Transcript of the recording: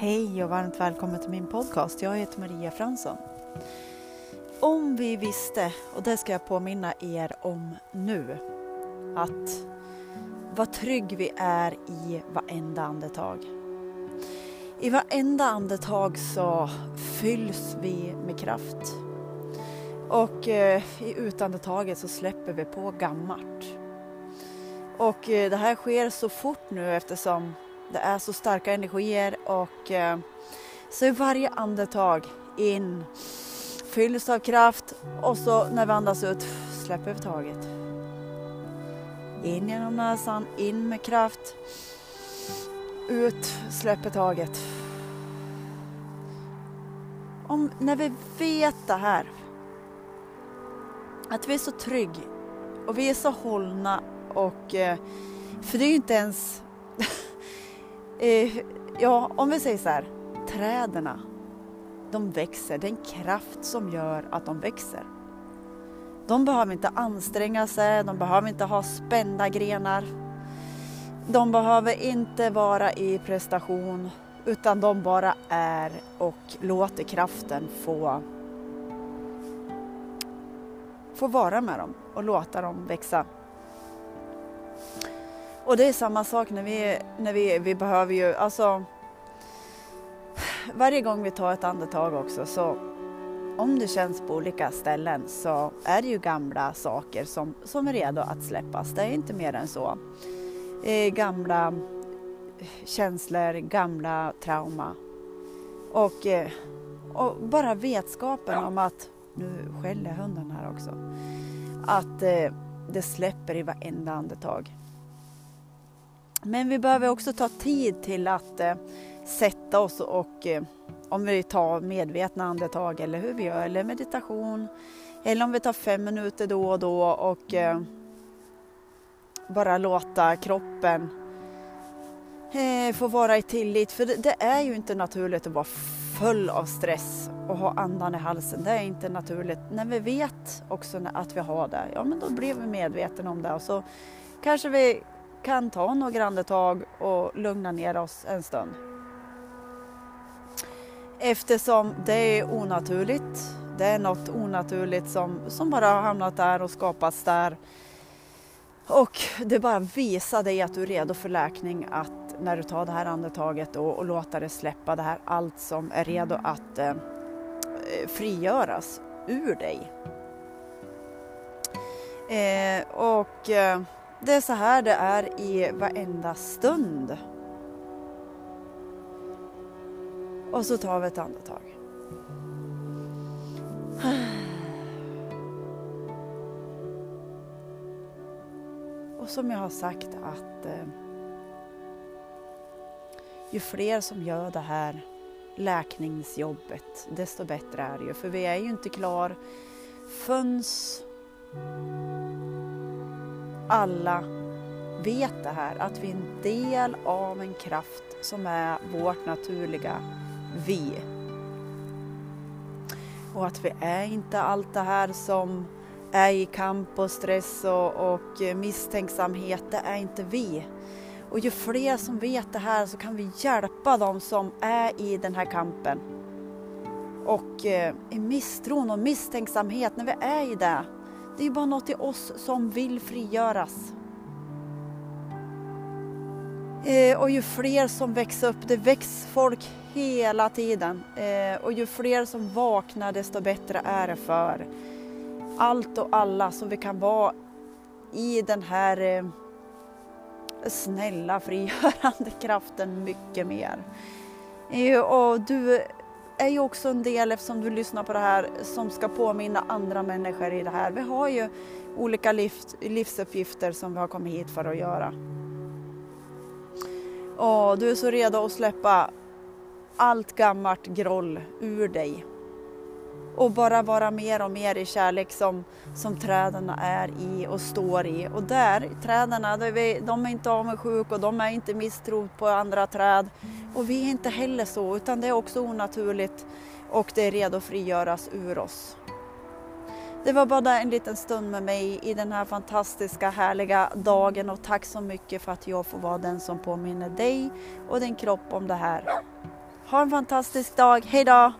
Hej och varmt välkommen till min podcast. Jag heter Maria Fransson. Om vi visste, och det ska jag påminna er om nu, att vad trygg vi är i varenda andetag. I varenda andetag så fylls vi med kraft. Och eh, i utandetaget så släpper vi på gammalt. Och eh, det här sker så fort nu eftersom det är så starka energier och eh, så i varje andetag in fylls av kraft och så när vi andas ut släpper vi taget. In genom näsan, in med kraft. Ut, släpper taget. Om, när vi vet det här, att vi är så trygg och vi är så hållna och eh, för det är ju inte ens Eh, ja, om vi säger så här, träden, de växer, det är en kraft som gör att de växer. De behöver inte anstränga sig, de behöver inte ha spända grenar. De behöver inte vara i prestation, utan de bara är och låter kraften få, få vara med dem och låta dem växa. Och det är samma sak när vi, när vi, vi behöver ju, alltså varje gång vi tar ett andetag också så om det känns på olika ställen så är det ju gamla saker som, som är redo att släppas. Det är inte mer än så. Eh, gamla känslor, gamla trauma. Och, eh, och bara vetskapen om att, nu skäller hunden här också, att eh, det släpper i varenda andetag. Men vi behöver också ta tid till att eh, sätta oss och eh, om vi tar medvetna andetag eller hur vi gör, eller meditation. Eller om vi tar fem minuter då och då och eh, bara låta kroppen eh, få vara i tillit. För det, det, är ju inte naturligt att vara full av stress och ha andan i halsen. Det är inte naturligt. När vi vet också att vi har det, ja men då blir vi medvetna om det och så kanske vi kan ta några andetag och lugna ner oss en stund. Eftersom det är onaturligt. Det är något onaturligt som, som bara har hamnat där och skapats där. Och det bara visar dig att du är redo för läkning att när du tar det här andetaget och, och låter det släppa det här allt som är redo att eh, frigöras ur dig. Eh, och eh, det är så här det är i varenda stund. Och så tar vi ett andetag. Och som jag har sagt att eh, ju fler som gör det här läkningsjobbet, desto bättre är det ju. För vi är ju inte klar förrän alla vet det här, att vi är en del av en kraft som är vårt naturliga vi. Och att vi är inte allt det här som är i kamp och stress och, och misstänksamhet, det är inte vi. Och ju fler som vet det här så kan vi hjälpa dem som är i den här kampen. Och eh, i misstron och misstänksamhet, när vi är i det, det är bara något i oss som vill frigöras. Eh, och ju fler som växer upp, det väcks folk hela tiden. Eh, och ju fler som vaknar desto bättre är det för allt och alla så vi kan vara i den här eh, snälla frigörande kraften mycket mer. Eh, och du är ju också en del, eftersom du lyssnar på det här, som ska påminna andra människor i det här. Vi har ju olika livsuppgifter som vi har kommit hit för att göra. Och du är så redo att släppa allt gammalt groll ur dig och bara vara mer och mer i kärlek som, som träden är i och står i. Och där, träden, de är inte avundsjuka och de är inte misstro på andra träd. Och vi är inte heller så, utan det är också onaturligt och det är redo att frigöras ur oss. Det var bara en liten stund med mig i den här fantastiska härliga dagen och tack så mycket för att jag får vara den som påminner dig och din kropp om det här. Ha en fantastisk dag. Hej då!